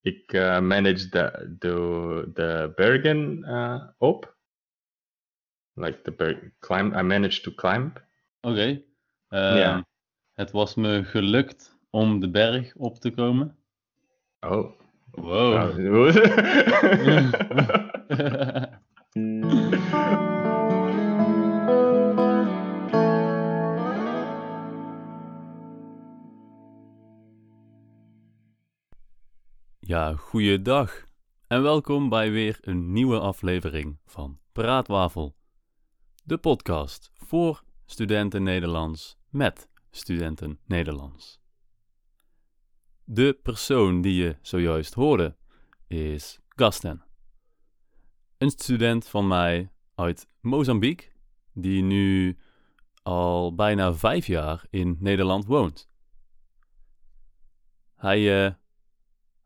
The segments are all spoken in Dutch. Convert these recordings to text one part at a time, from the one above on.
ik uh, manage de, de, de bergen uh, op. Like the berg, climb, I managed to climb. Oké. Okay. Uh, Ja. Het was me gelukt om de berg op te komen. Oh. Wow. Oh. Ja, goeiedag en welkom bij weer een nieuwe aflevering van Praatwafel. De podcast voor studenten Nederlands met studenten Nederlands. De persoon die je zojuist hoorde is Gasten. Een student van mij uit Mozambique, die nu al bijna vijf jaar in Nederland woont. Hij, eh,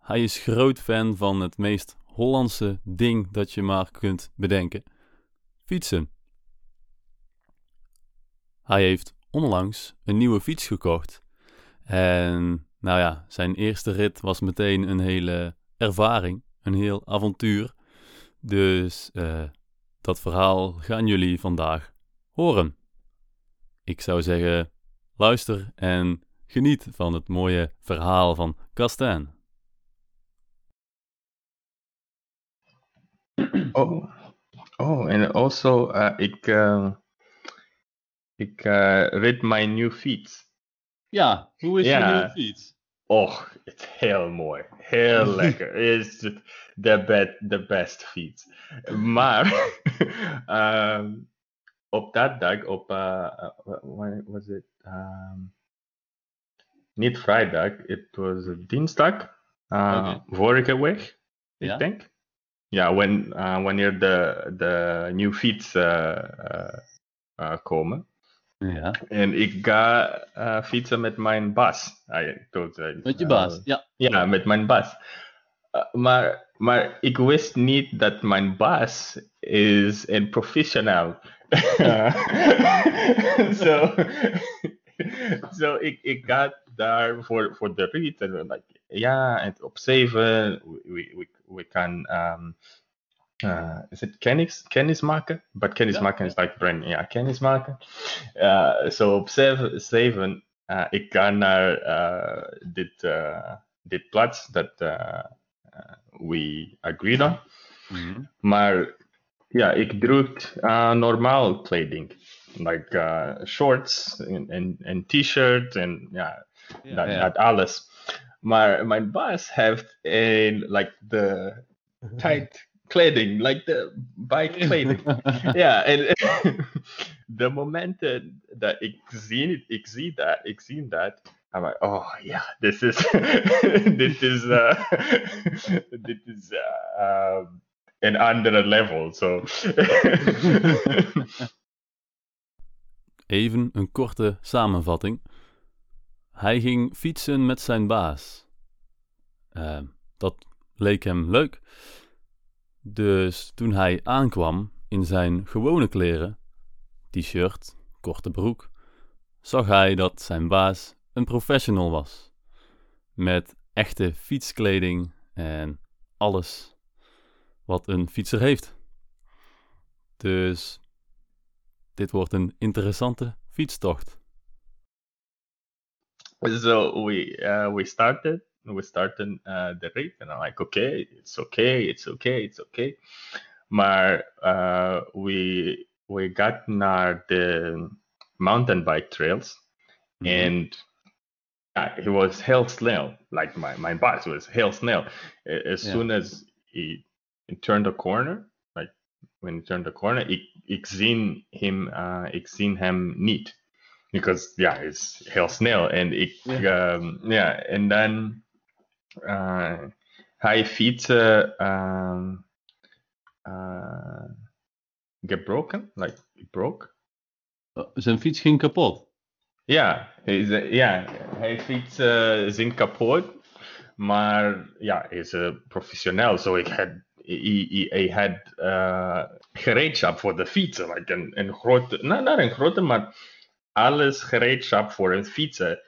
hij is groot fan van het meest Hollandse ding dat je maar kunt bedenken: fietsen. Hij heeft onlangs een nieuwe fiets gekocht. En nou ja, zijn eerste rit was meteen een hele ervaring, een heel avontuur. Dus eh, dat verhaal gaan jullie vandaag horen. Ik zou zeggen, luister en geniet van het mooie verhaal van Castan. Oh. Oh, and also uh, ik, uh, ik uh, rit mijn nieuwe fiets. Ja, hoe is Ja. je nieuwe fiets? Och, het is heel mooi. Heel lekker. Het is het de, be de beste fiets. Maar ehm, op dat dag, op, uh, uh, when was it? Um, niet vrijdag, het was dinsdag. Uh, Vorige week, ik Ja? denk. Ja, when, uh, wanneer de, de nieuwe fiets uh, uh, komen. Ja, En ik ga uh, fietsen met mijn baas. Ah, uh, met je uh, baas. Ja, ja, met mijn baas. Uh, maar, maar ik wist niet dat mijn baas is een professional. Zo so, ik, ik ga daar voor, voor de rit. En like, ja, en op zeven, we, we, we kan, um, uh, is het kennis, kennis maken? But kennis Ja. maken is like brain. Ja, kennis maken. Uh, so op zeven, zeven uh, ik ga naar uh, dit, uh, dit plaats dat uh, uh, we agreed on. Mhm. Maar ja, ik droeg uh, normaal kleding. Like uh, shorts en, en, en t-shirt en ja, Ja, dat, ja. dat alles. Maar mijn baas heeft een, like, de tight kleding, like de bike kleding. ja, en de momenten dat ik zie, ik zie dat, ik zie dat, I'm like, oh ja, dit is, dit is, uh, dit is uh, um, een andere level. So. Even een korte samenvatting. Hij ging fietsen met zijn baas. Eh, dat leek hem leuk. Dus toen hij aankwam in zijn gewone kleren, t-shirt, korte broek, zag hij dat zijn baas een professional was. Met echte fietskleding en alles wat een fietser heeft. Dus dit wordt een interessante fietstocht. So we uh, we started we started uh, the race and I'm like okay it's okay it's okay it's okay. Maar uh, we we got naar the mountain bike trails and uh, he was hell snel like my my boss was hell A- as Yeah. soon as he, he turned the corner like when he turned the corner ik ik zie hem uh, ik zie hem niet because ja, hij is heel snel. En ik, Ja. ehm, ja, en dan uh, hij fietsen um, uh, gebroken, like broke. Oh, Zijn fiets ging kapot. Ja, hij, is, eh, ja, hij fiets uh, zijn kapot, maar ja, hij is uh, professioneel. So ik had, hij had uh, gereedschap voor de fietsen, like een, een grote, nou, niet een grote, maar alles gereedschap voor een fietsen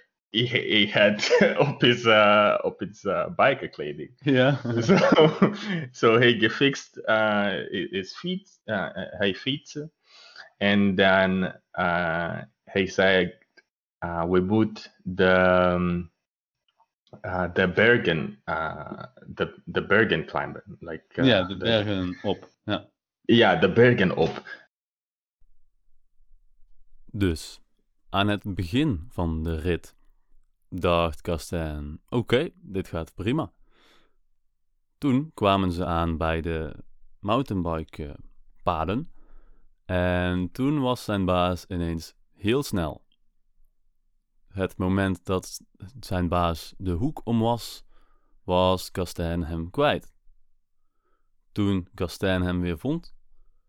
he, he had op his, uh, op his uh, bikerkleding. Ja. zo, zo hij gefixt uh, is fiets, uh, hij fietsen. En dan uh, hij zei, uh, we moeten de, um, uh, de bergen, uh, de, de bergen climben. Like, uh, ja, de bergen op. Ja. Ja, de bergen op. Dus, aan het begin van de rit dacht Kastijn, oké, dit gaat prima. Toen kwamen ze aan bij de mountainbike paden en toen was zijn baas ineens heel snel. Het moment dat zijn baas de hoek om was, was Kastijn hem kwijt. Toen Kastijn hem weer vond,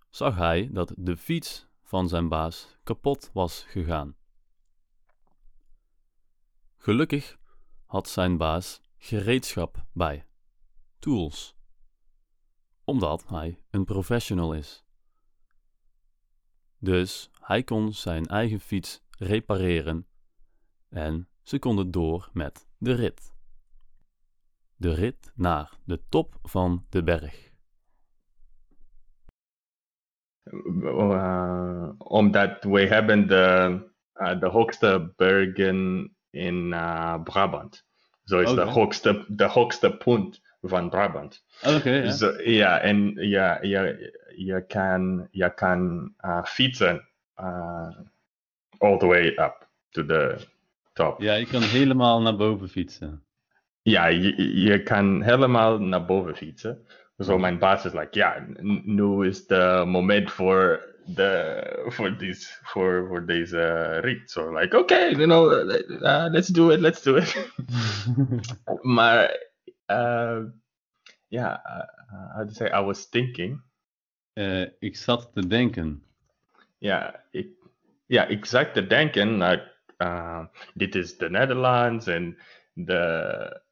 zag hij dat de fiets van zijn baas kapot was gegaan. Gelukkig had zijn baas gereedschap bij, tools, omdat hij een professional is. Dus hij kon zijn eigen fiets repareren en ze konden door met de rit. De rit naar de top van de berg. Uh, omdat we hebben de, uh, de hoogste bergen in uh, Brabant. Zo is de, hoogste, de hoogste punt van Brabant. Oké, ja. Zo, ja, en ja, je, je kan, je kan uh, fietsen uh, all the way up to the top. Ja, je kan helemaal naar boven fietsen. Ja, je, je kan helemaal naar boven fietsen. Zo mijn baas is like, ja, nu is de moment voor de voor this for voor deze rit. So like, okay, you know, uh, let's do it, let's do it. maar uh, ja, uh, how to say, I was thinking. uh ik zat te denken. Ik, ja, ik zat te denken, like, uh, dit is de Netherlands and the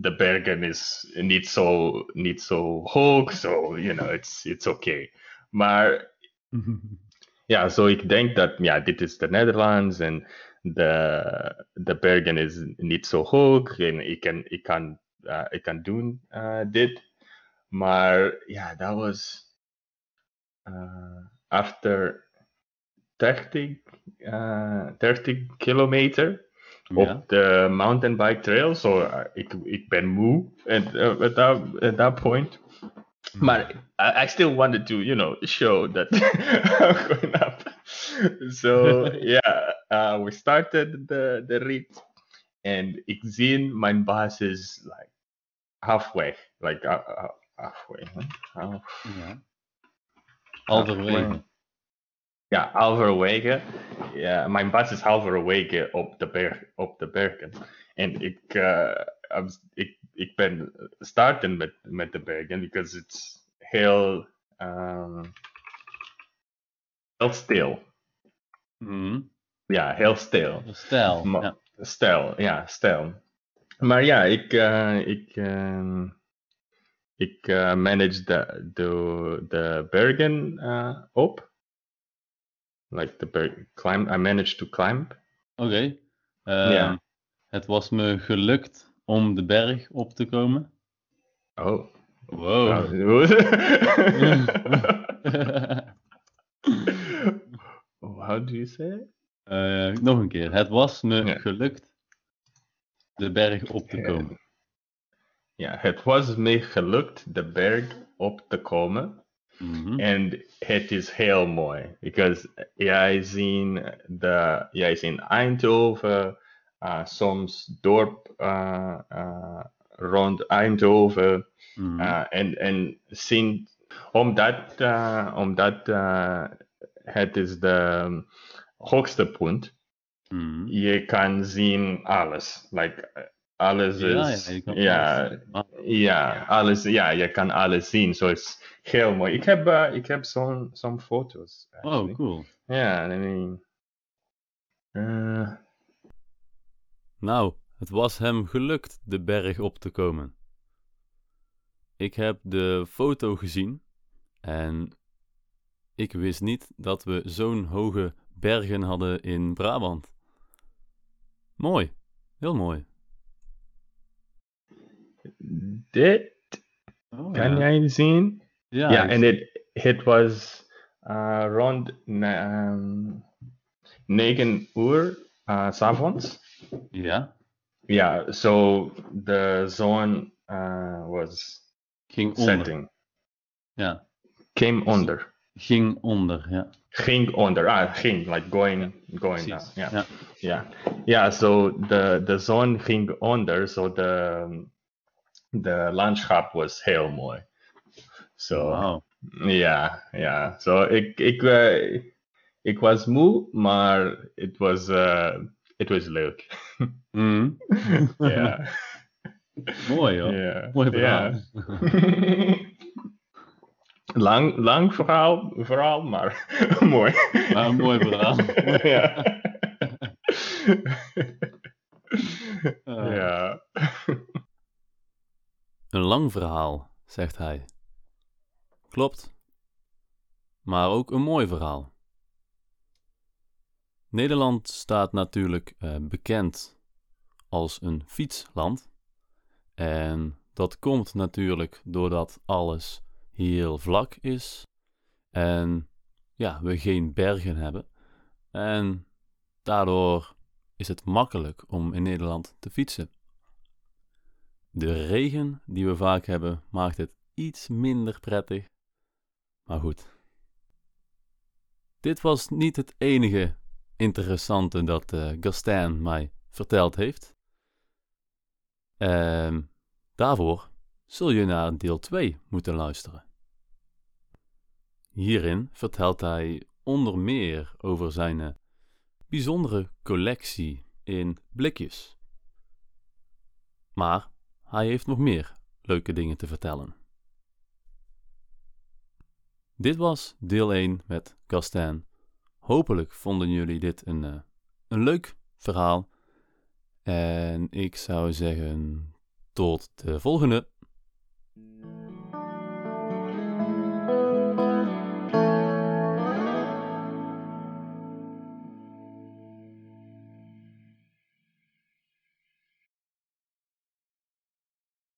the bergen is niet zo, niet zo hoog, so, you know, it's, it's okay. Maar ja, zo ik denk dat, ja, dit is de Netherlands en de, de bergen is niet zo hoog en ik kan, ik kan, uh, ik kan doen uh, dit. Maar ja, dat was uh, after 30, uh, 30 kilometer ja. op de mountainbike trail. So uh, ik, ik ben moe at, uh, at, that, at that point. Maar I, I still wanted to, you know, show that I'm going up. So yeah, uh, we started the, the rit. And zie mijn baas is like halfway. Like uh, uh, halfway. Huh? Half, ja. Halverwege. Ja, halverwege. Yeah, mijn baas is halverwege op de, berg, op de bergen. En ik, uh, ik, ik ben starten met, met de bergen, because it's heel, um, heel stil. Mhm. Ja, heel stil. Stijl. Ma- Ja. Stijl, ja. Maar ja, ik, uh, ik, uh, ik uh, manage de, de, de bergen op. Like the berg, climb, I managed to climb. Oké. Ehm, Ja. Het was me gelukt om de berg op te komen. Oh. Wow. How do you say nog een keer. Het was me gelukt de berg op te komen. Ja, het was me gelukt de berg op te komen. Mhm. En het is heel mooi. Because jij ziet de, jij ziet Eindhoven, soms dorp uh, uh, rond Eindhoven. Uh, en, en zien, omdat, omdat uh, het is de hoogste punt, Mhm. je kan zien alles. Like, alles Ja, is, ja, alles. Ah, ja, alles, ja, je kan alles zien. Zo is heel mooi. Ik heb, uh, ik heb zo'n zo'n foto's. actually. Oh, cool. Ja, I mean, uh, Nou, het was hem gelukt de berg op te komen. Ik heb de foto gezien en ik wist niet dat we zo'n hoge bergen hadden in Brabant. Mooi. Heel mooi. Dit Oh, kan ja. jij zien? Ja, en it, it was uh, rond um, 9 uur uh, s avonds. Ja, Yeah. so the zone uh, was ging onder. setting. Ja, Came under. ging onder, Yeah. Ging onder. Ah, ging, like going, going down. Precies. Yeah. Yeah. Yeah, so the, the zone ging onder, so the, the landschap was heel mooi. So, ja, ja. So ik, ik, eh, ik was moe, maar het was, eh, het was leuk. Mhm. Ja. Mooi hoor. Ja. Mooi verhaal. Ja. lang, lang verhaal, verhaal, maar mooi. Maar een mooi verhaal. ja. Ja. Een lang verhaal, zegt hij. Klopt. Maar ook een mooi verhaal. Nederland staat natuurlijk eh, bekend als een fietsland. En dat komt natuurlijk doordat alles heel vlak is. En ja, we geen bergen hebben. En daardoor is het makkelijk om in Nederland te fietsen. De regen die we vaak hebben maakt het iets minder prettig. Maar goed. Dit was niet het enige interessante dat eh Gastin mij verteld heeft. Ehm, daarvoor zul je naar deel 2 moeten luisteren. Hierin vertelt hij onder meer over zijn eh, bijzondere collectie in blikjes. Maar hij heeft nog meer leuke dingen te vertellen. Dit was deel 1 met Gastin. Hopelijk vonden jullie dit een, eh, een leuk verhaal. En ik zou zeggen tot de volgende.